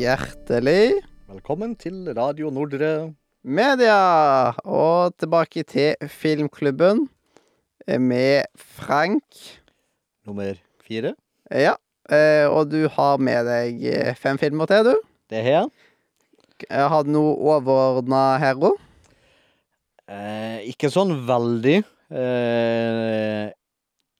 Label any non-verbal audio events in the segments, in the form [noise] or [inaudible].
Hjertelig Velkommen til Radio Nordre. media! Og tilbake til filmklubben med Frank. Nummer fire. Ja, eh, og du har med deg eh, fem filmer til, du. Det har jeg. Har du noe overordna hero. Eh, ikke sånn veldig. Eh,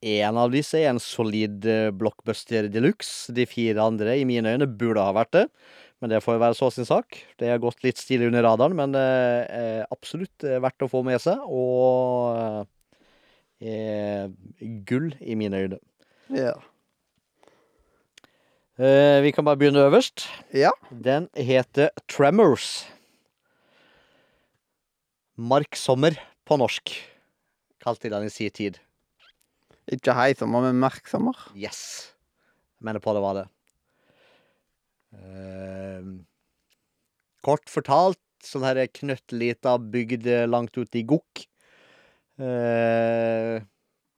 en av disse er en solid eh, blockbuster de luxe. De fire andre, i mine øyne, burde ha vært det. Men det får jo være så sin sak. Det har gått litt stilig under radaren, men det er absolutt eh, verdt å få med seg. Og eh, er gull i mine øyne. Ja. Eh, vi kan bare begynne øverst. ja. Den heter Tremors. Mark Sommer på norsk, kalte de den i sin tid. Ikke hei sommer, men merksommer. Yes. Jeg mener på det var det. Eh, kort fortalt, sånn her knøttlita bygd langt ute i Gokk. eh,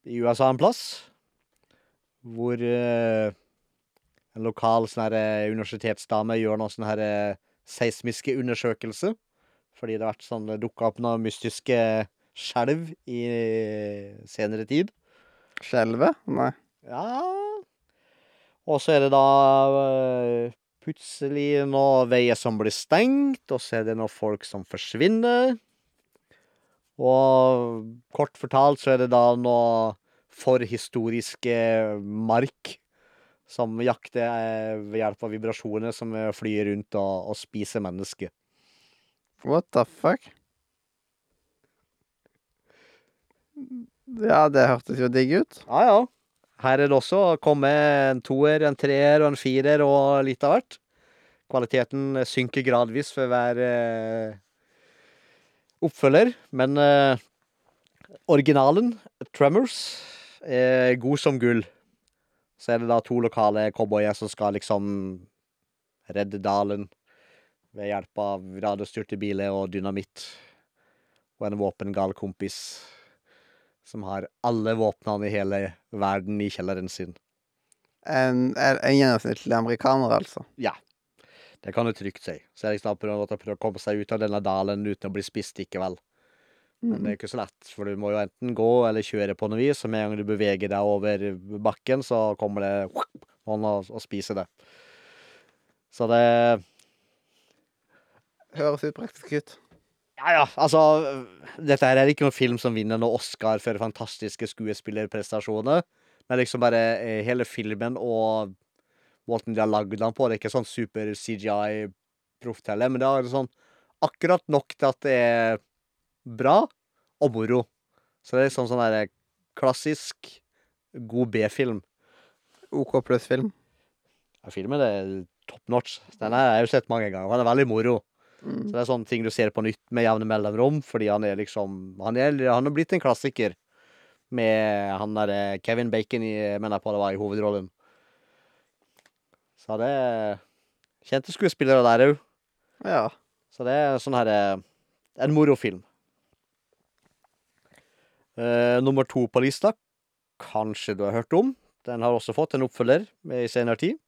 I USA en plass. Hvor eh, en lokal sånn eh, universitetsdame gjør noen sånne her seismiske undersøkelser. Fordi det har vært sånn dukka opp noen mystiske skjelv i senere tid. Skjelve? Nei. Ja Og så er det da øh, plutselig noen veier som blir stengt, og så er det noen folk som forsvinner. Og kort fortalt så er det da noe forhistoriske mark som jakter eh, ved hjelp av vibrasjoner som flyr rundt og, og spiser mennesker. What the fuck? Ja, det hørtes jo digg ut. Ja, ja. Her er det også kommet en toer, en treer og en firer og litt av hvert. Kvaliteten synker gradvis for hver eh, oppfølger, men eh, originalen, Tremors, er god som gull. Så er det da to lokale cowboyer som skal liksom redde dalen ved hjelp av radiostyrte biler og dynamitt. Og en våpengal kompis som har alle våpnene i hele verden i kjelleren sin. En, en, en gjennomsnittlig amerikaner, altså. Ja, det kan du trygt si. Er liksom på en å komme seg ut av denne dalen uten å bli spist likevel. Men det er ikke så lett, for du må jo enten gå eller kjøre på noe vis, og med en gang du beveger deg over bakken, så kommer det noen og, og spiser det. Så det Høres upraktisk ut. Ja, ja, altså Dette her er ikke noen film som vinner noen Oscar for fantastiske skuespillerprestasjoner. Men liksom bare eh, hele filmen og måten de har lagd den på. Det er ikke sånn super CGI-proft heller, men det er sånn akkurat nok til at det er bra og moro. Så det er liksom sånn der klassisk god B-film. OK pluss-film. Ja, filmen er top notch. Den har jeg jo sett mange ganger. Den er veldig moro. Mm. Så det er sånne ting du ser på nytt med jevne mellomrom, fordi han er liksom Han er, han er blitt en klassiker. Med han der eh, Kevin Bacon i mener jeg på det var i hovedrollen. Så det Kjente skuespillere der òg. Ja. Så det er sånn her eh, En morofilm. Uh, nummer to på lista, kanskje du har hørt om. Den har også fått en oppfølger i senere tid.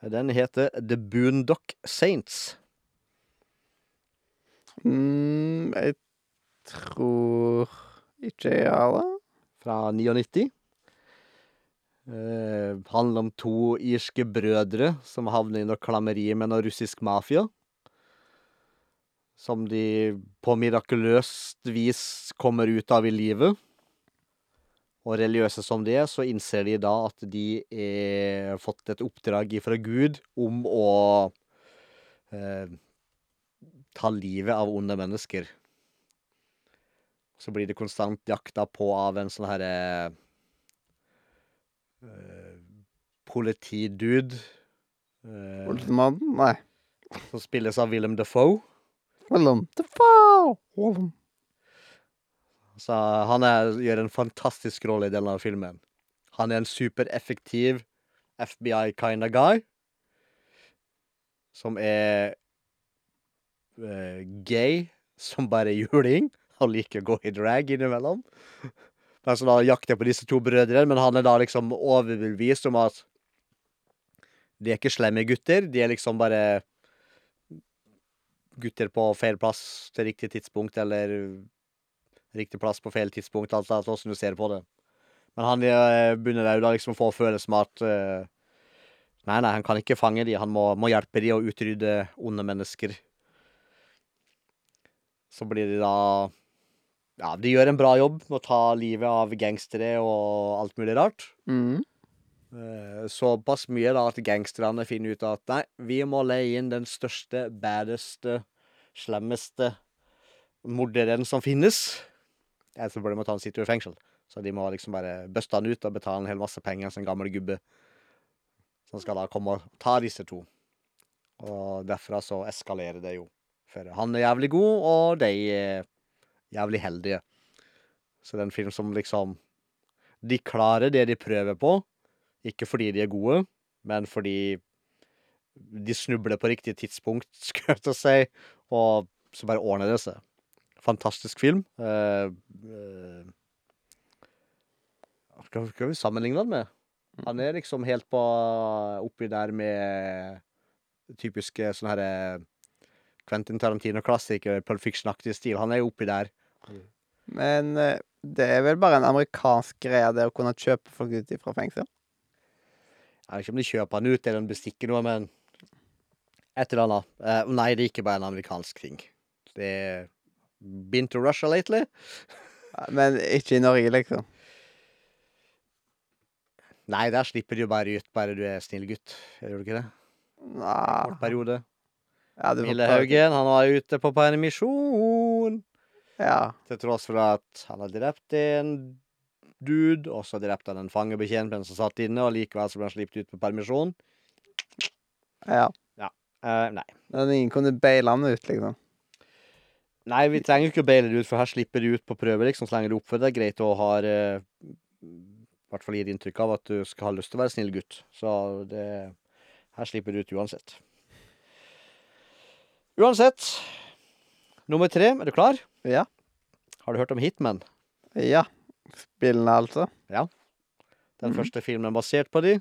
Den heter The Boondock Saints. Mm, jeg tror ikke jeg har det. fra 99. Eh, handler om to irske brødre som havner i noe klammeri med noe russisk mafia. Som de på mirakuløst vis kommer ut av i livet. Og religiøse som de er, så innser de da at de har fått et oppdrag fra Gud om å eh, ta livet av onde mennesker. Så blir det konstant jakta på av en sånn herre eh, Politidude. eh, Olsenmannen? Nei. som spilles av Willem Defoe. Willem! Willem. Så han er, gjør en fantastisk rolle i denne filmen. Han er en supereffektiv FBI kinda guy. Som er gay som bare juling. Han liker å gå i drag innimellom. Men så da jakter jeg på disse to brødrene, men han er da liksom overbevist om at De er ikke slemme gutter, de er liksom bare gutter på feil plass til riktig tidspunkt, eller riktig plass på feil tidspunkt, alt etter åssen du ser på det. Men han eh, begynner da liksom å få følelsen av at eh, Nei, nei, han kan ikke fange de, han må, må hjelpe de å utrydde onde mennesker. Så blir de da Ja, de gjør en bra jobb med å ta livet av gangstere og alt mulig rart. Mm. Eh, Såpass mye da at gangsterne finner ut at nei, vi må leie inn den største, baddeste, slemmeste morderen som finnes. Ellers burde de ta han sitter i fengsel. Så de må liksom bare buste han ut og betale en hel masse penger til en gammel gubbe. Som skal da komme og ta disse to. Og derfra så eskalerer det jo. For han er jævlig god, og de er jævlig heldige. Så det er en film som liksom De klarer det de prøver på. Ikke fordi de er gode, men fordi de snubler på riktig tidspunkt, [laughs] skal jeg si, og så bare ordner det seg. Fantastisk film. Eh, eh, hva skal vi sammenligne den med? Han er liksom helt på oppi der med typiske sånne herre Quentin Tarantino-klassiker, Pulp Fiction-aktig stil. Han er jo oppi der. Men eh, det er vel bare en amerikansk greie, det å kunne kjøpe folk ut fra fengsel? Jeg vet ikke om de kjøper han ut eller de bestikker noe, men et eller annet. Uh, nei, det er ikke bare en amerikansk ting. Det er Been to Russia lately? Men ikke i Norge, liksom. Nei, der slipper du jo bare ut, bare du er snill gutt. Gjør du ikke det? Nei. Kort periode. Ja, Mille. Haugen, han var ute på permisjon. Ja. Til tross for at han har drept en dude, og så drepte han en fangebetjent som satt inne, og likevel så ble han sluppet ut på permisjon. ja. Eh, nei. Men ingen kunne baile han ut, liksom. Nei, vi trenger jo ikke å baile det ut, for her slipper du ut på prøve, liksom, så lenge du oppfører deg greit og har eh, I hvert fall gir inntrykk av at du skal ha lyst til å være snill gutt. Så det Her slipper du ut uansett. Uansett. Nummer tre, er du klar? Ja. Har du hørt om Hitman? Ja. Spillene, altså. Den mm. første filmen basert på de.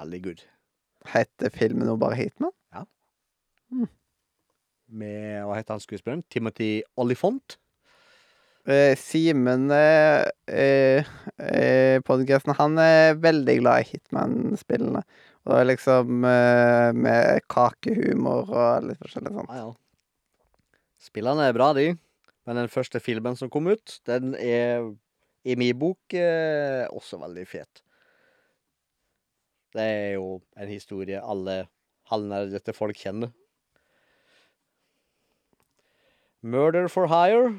Veldig good. Heter filmen nå bare Hitman? Med Hva heter han skuespilleren? Timothy Olifont? Eh, Simen eh, eh, Podkasten, han er veldig glad i Hitman-spillene. Og liksom eh, med kakehumor og litt forskjellig sånt. Ja, ja. Spillene er bra, de. Men den første filmen som kom ut, den er i min bok eh, også veldig fet. Det er jo en historie alle halvnerdete folk kjenner. Murder for hire.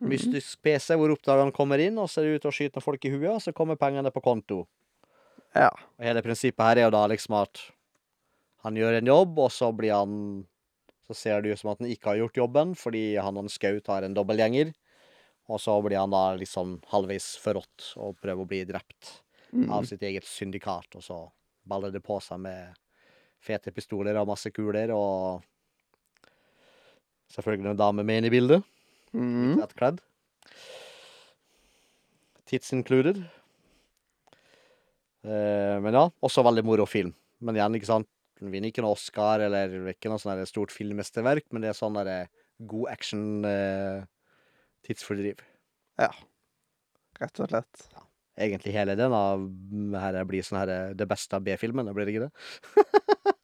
Mystisk PC hvor oppdageren kommer inn og ser ut til å skyte folk i huet, så kommer pengene på konto. Ja. Og hele prinsippet her er jo da liksom at han gjør en jobb, og så blir han Så ser det ut som at han ikke har gjort jobben, fordi han og en skaut har en dobbeltgjenger. Og så blir han da liksom halvveis forrådt og prøver å bli drept av Mm. sitt eget syndikat. Og så baller det på seg med fete pistoler og masse kuler, og selvfølgelig en dame med inn i bildet. Mm. Kledd. Tits included. Eh, men ja, også veldig moro film. Men igjen, ikke sant, den vinner ikke noe Oscar, eller er ikke noe sånn stort filmmesterverk, men det er sånn der god action eh, tidsfordriv. Rett og slett. Egentlig hele den av her blir sånn her det beste av B-filmen, blir det ikke det? [laughs]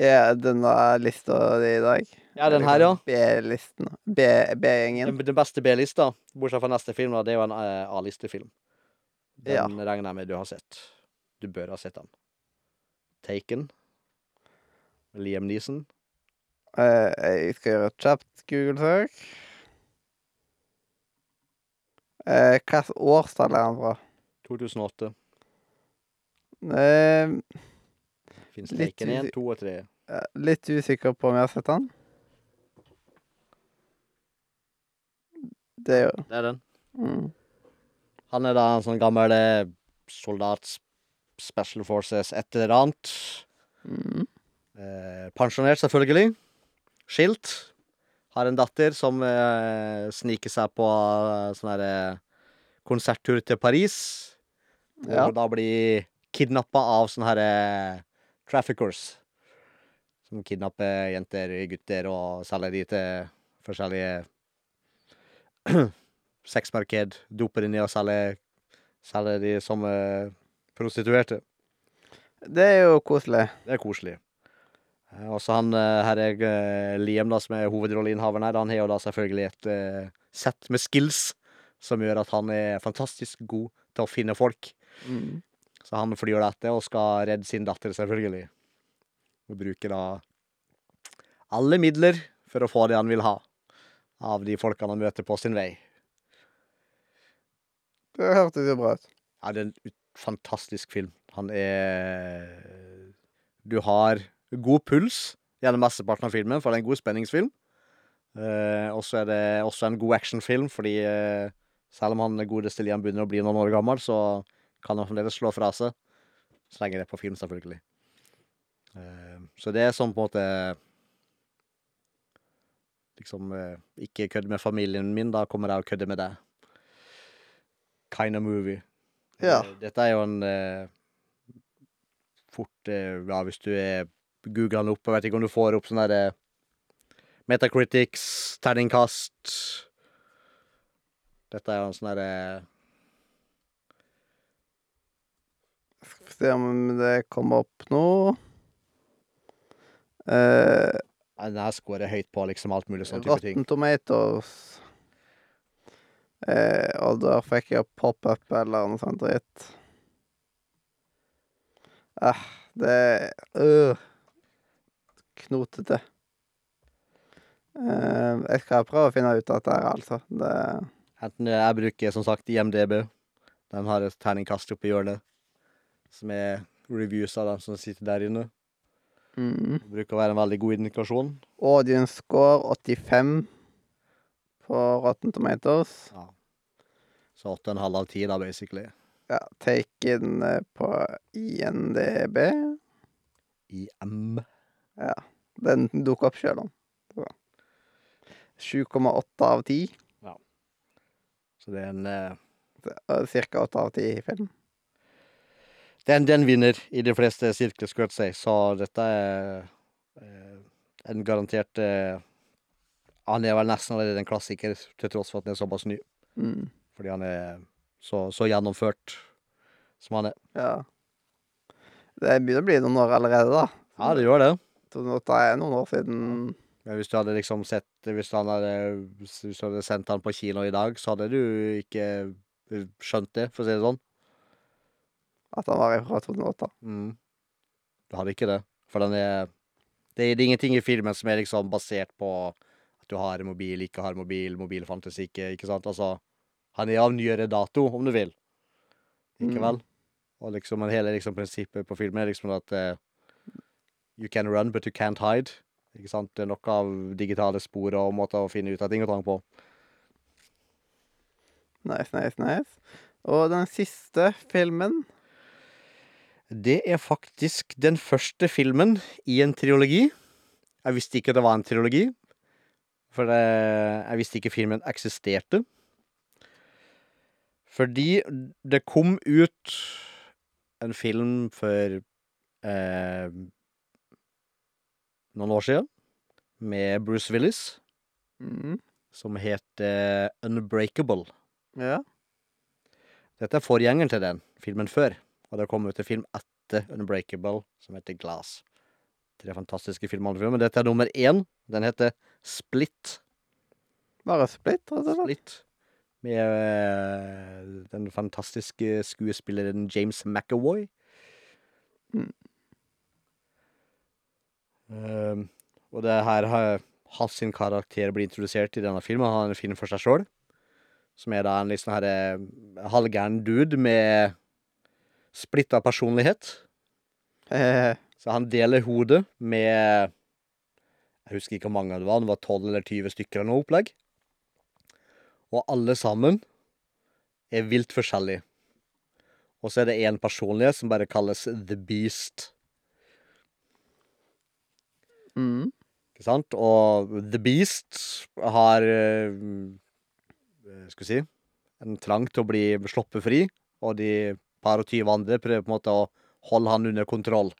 Ja, denne lista di i dag. Ja, den her, ja. B-listen. B-gjengen. Den, den beste B-lista, bortsett fra neste film, da, det er jo en eh, A-listefilm. Den Ja. regner jeg med du har sett. Du bør ha sett den. Taken. Liam Neeson. Eh, jeg skal gjøre et kjapt Google-søk. Eh, Hvilket årstall er han fra? 2008. Eh, Fins Taken 1, usi- 2 og 3. eh, litt usikker på om jeg har sett han. Det er jo Det er den. mm. Han er da en sånn gammel eh, soldat, s- Special Forces, et eller annet. Mm. Eh, pensjonert, selvfølgelig. Skilt. Har en datter som eh, sniker seg på eh, sånn her eh, konserttur til Paris. Og Ja. da blir kidnappa av sånne herre traffickers. Som kidnapper jenter, gutter, og selger de til forskjellige [clears throat] sexmarked. Doper de ned og selger, selger de som eh, prostituerte. Det er jo koselig. Det er koselig. Eh, Og så han eh, her er eh, Liam, da, som er hovedrolleinnehaveren her, han har jo da selvfølgelig et eh, sett med skills som gjør at han er fantastisk god til å finne folk. Mm. Så han flyr etter og skal redde sin datter, selvfølgelig. Og bruker da alle midler for å få det han vil ha av de folkene han møter på sin vei. Det hørtes jo bra ut. Ja, det er en fantastisk film. Han er Du har god puls gjennom mesteparten av filmen, for det er en god spenningsfilm. Eh, og så er det også en god actionfilm, fordi eh, selv om han godeste Liam begynner å bli noen år gammel, så kan han fremdeles slå fra seg. Så lenge det er på film, selvfølgelig. Eh, så det er sånn på en måte Liksom eh, Ikke kødde med familien min, da kommer jeg og kødder med deg. Kind of movie. Ja. Eh, Dette er jo en eh, fort eh, Ja, hvis du er googler den opp, jeg vet ikke om du får opp sånn derre Metacritics, terningkast Dette er jo en sånn derre Skal vi se om det kommer opp nå. Uh, Den her scorer høyt på liksom alt mulig sånn type ting. Rotten Tomatoes. Eh, og da fikk jeg pop-up eller noe sånt dritt. Eh, det øh, Knotete. Eh, jeg skal prøve å finne ut av dette her, altså. Det Enten jeg bruker som sagt IMDb. Den har et terningkast oppi hjørnet. Som er reviews av dem som sitter der inne. mm. Det bruker å være en veldig god indikasjon. Audience score 85 på Rotten Tomatoes. Ja. Så åtte og en halv av ti, da, basically. Ja, Taken eh, på INDB. IM. Ja, den dukker opp sjøl, da. 7,8 av 10. Ja. Så det er en eh, Cirka 8 av 10 i film. Den, den vinner i de fleste sirkler, skulle jeg si. Så dette er eh, en garantert eh, Han er vel nesten allerede en klassiker, til tross for at han er såpass ny. Mm. Fordi han er så, så gjennomført som han er. Ja. Det begynner å bli noen år allerede, da. Ja, det gjør det. 2008 er noen år siden. Men hvis du hadde liksom sett Hvis, du hadde, hvis du hadde sendt han på kino i dag, så hadde du ikke skjønt det, for å si det sånn. At han var fra 2008. Mm. Du hadde ikke det. For den er det, er det er ingenting i filmen som er liksom basert på du har mobil, ikke har mobil, mobil fantes ikke, ikke sant? Altså, han er av nyere dato, om du vil. Ikke Mm. vel? Og liksom hele liksom prinsippet på filmen er liksom at uh, you can run, but you can't hide. Ikke sant? Det er noe av digitale spor og måter å finne ut av ting og tang på. Nice, nice, nice. Og den siste filmen Det er faktisk den første filmen i en triologi. Jeg visste ikke at det var en triologi, for det, jeg visste ikke filmen eksisterte. Fordi det kom ut en film for eh, noen år siden med Bruce Willis mm. som het eh, Unbreakable. Ja. Dette er forgjengeren til den filmen før, og det kom ut en film etter Unbreakable som heter Glass. Tre fantastiske filmer. Men dette er nummer én. Den heter Split. Bare Split, rett og slett. Split. Med eh, den fantastiske skuespilleren James McAvoy. Mm. Uh, og det her har hans sin karakter blir introdusert i denne filmen. Han har en film for seg sjøl. Som er da en sånn her eh, halvgæren dude med splitta personlighet. Eh, [laughs] Så han deler hodet med Jeg husker ikke hvor mange det var, det var 12 eller 20 stykker eller noe opplegg. Og alle sammen er vilt forskjellige. Og så er det én personlighet som bare kalles The Beast. mm. Ikke sant? Og The Beast har eh, Skal vi si En trang til å bli sluppet fri, og de par og tyve andre prøver på en måte å holde han under kontroll.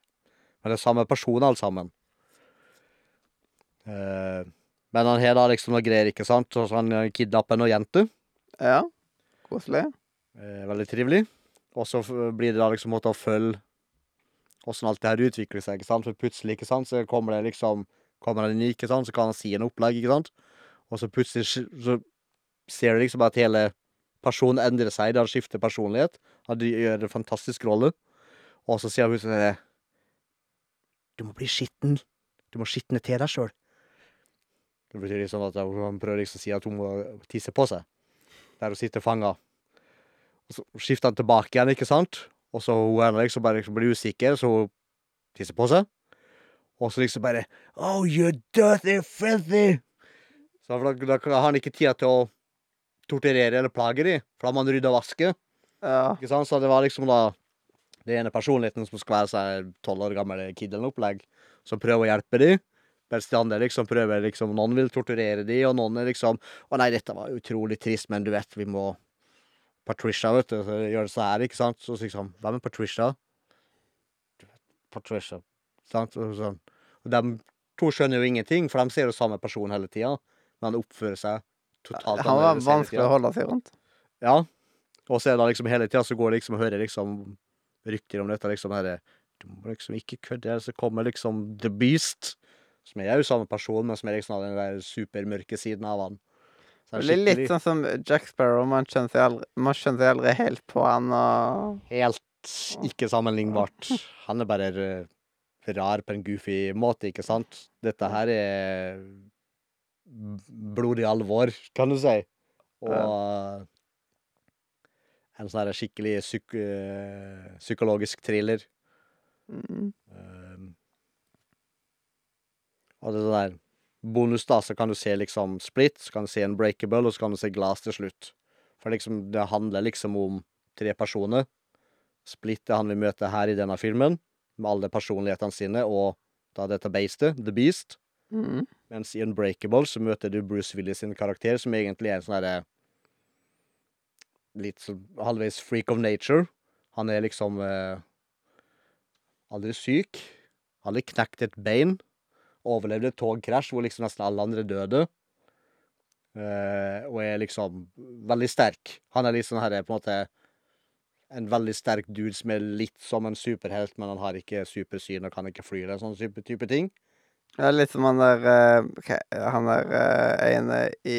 Men det er samme person, alle sammen. Eh, men han har da liksom noe greier, ikke sant? Så han kidnapper noen jenter. Ja. Koselig. Eh, veldig trivelig. Og så blir det da liksom måte å følge åssen alt det her utvikler seg, ikke sant? For plutselig, ikke sant, så kommer det liksom Kommer han inn, ikke sant, så kan han si en opplegg, ikke sant? Og så plutselig så ser du liksom at hele personen endrer seg, han skifter personlighet. Han gjør en fantastisk rolle. Og så sier han plutselig Du må bli skitten. Du må skitne til deg sjøl. Det betyr liksom at han prøver liksom å si at hun må tisse på seg. Der hun sitter fanga. Og så skifter han tilbake igjen, ikke sant? Og så hun liksom bare liksom blir usikker, så hun tisser på seg. Og så liksom bare Oh, you dirty, filthy! Så da, da har han ikke tid til å torturere eller plage dem, for da må han rydde og vaske. Ja. Ikke sant? Så det var liksom da det ene personligheten som skal være seg tolv år gammel kid eller noe opplegg, som prøver å hjelpe de. Mens de andre liksom prøver liksom Noen vil torturere de, og noen er liksom Å nei, dette var utrolig trist, men du vet, vi må Patricia, vet du, så gjør det så her, ikke sant? Så liksom Hvem er Patricia? Patricia. Sant? Og, sånn. og de to skjønner jo ingenting, for de ser jo samme person hele tida, men han oppfører seg totalt Han var vanskelig å holde seg rundt. Ja. Og så er det liksom hele tida så går det liksom og hører liksom rykter om dette liksom herre Du må liksom ikke kødde, så kommer liksom The Beast. Som er jo samme person, men som er liksom av den der supermørke siden av han. Så Det blir litt sånn som Jack Sparrow. Man skjønner seg aldri, man skjønner seg aldri helt på han og Helt ikke sammenlignbart. Han er bare rar på en goofy måte, ikke sant? Dette her er blodig alvor, kan du si. Og en sånn skikkelig psyk eh, psykologisk thriller. mm, Um, og det er sånn der Bonus, da, så kan du se liksom Split, så kan du se Unbreakable, og så kan du se Glass til slutt. For liksom, det handler liksom om tre personer. Split er han vi møter her i denne filmen, med alle personlighetene sine, og da dette beistet, The Beast. mm, Mens i Unbreakable så møter du Bruce Willis sin karakter, som egentlig er en sånn herre Litt sånn halvveis freak of nature. Han er liksom eh, aldri syk. Aldri knekt et bein. Overlevde et togkrasj hvor liksom nesten alle andre døde. Uh, og er liksom veldig sterk. Han er litt sånn her, på en måte En veldig sterk dude som er litt som en superhelt, men han har ikke supersyn og kan ikke fly eller sånn type, type ting. Er litt som han der uh, Han der uh, ene i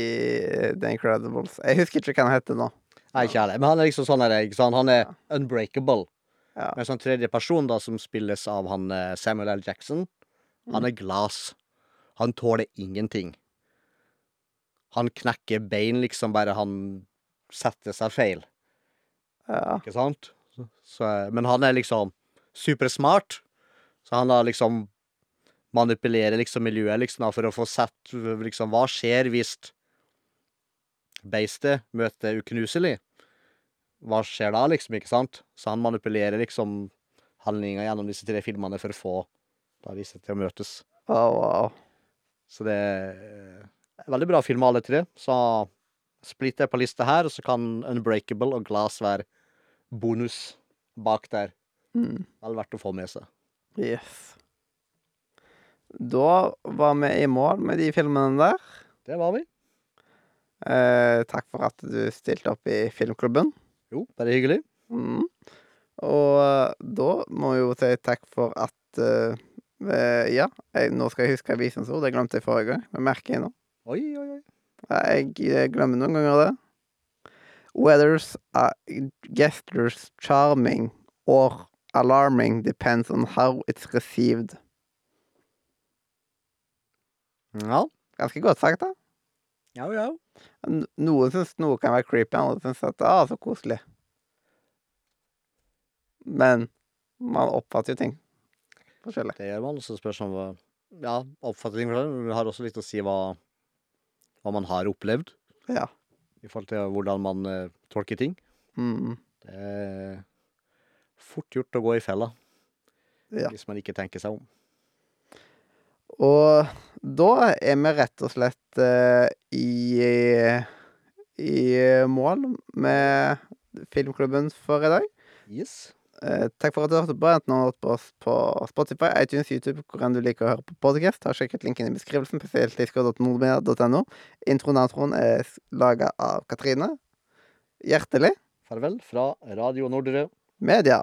The Incredibles. Jeg husker ikke hva han heter nå. Nei, ikke heller. Men han er liksom sånn her, ikke sant? Han er Ja. unbreakable. Ja. Mens han tredje person, da, som spilles av han Samuel L. Jackson, han er glass. Han tåler ingenting. Han knekker bein liksom bare han setter seg feil, Ja. ikke sant? Så, men han er liksom supersmart. Så han har liksom manipulerer liksom miljøet liksom da, for å få sett liksom hva skjer hvis beistet møter uknuselig. Hva skjer da, liksom, ikke sant? Så han manipulerer liksom handlinga gjennom disse tre filmene for å få da disse til å møtes. Wow, wow. Så det er veldig bra film, alle tre. Så splitter jeg på lista her, og så kan Unbreakable og Glass være bonus bak der. Mm. Vel verdt å få med seg. Yes. Da var vi i mål med de filmene der. Det var vi. Eh, takk for at du stilte opp i filmklubben. Jo, bare hyggelig. Mm. Og eh, da må vi jo si takk for at eh, Ja, jeg, nå skal jeg huske avisens ord. Det glemte jeg forrige gang. Men merker jeg nå. Oi, oi, oi. Jeg, Jeg eh, glemmer noen ganger det. Weathers a gesture's charming or alarming depends on how it's received. Ja. Ganske godt sagt, da. Ja, ja. Noen syns noe kan være creepy, andre syns at ah, så koselig. Men man oppfatter jo ting forskjellig. Det gjør man. Så spørs om hva Ja, det. Men det har også litt å si hva, hva man har opplevd Ja. i forhold til hvordan man uh, tolker ting. Mm, Det er fort gjort å gå i fella ja. hvis man ikke tenker seg om. Og da er vi rett og slett uh, i i mål med filmklubben for i dag. Yes. Eh, takk for at du hørte på, enten du har hørt på oss på Spotify, iTunes, YouTube, hvor enn du liker å høre på podcast. Har sjekket linken i beskrivelsen, spesielt discord.nordmedia.no. Introen og outroen er laga av Katrine. Hjertelig Farvel fra Radio Nordre. media.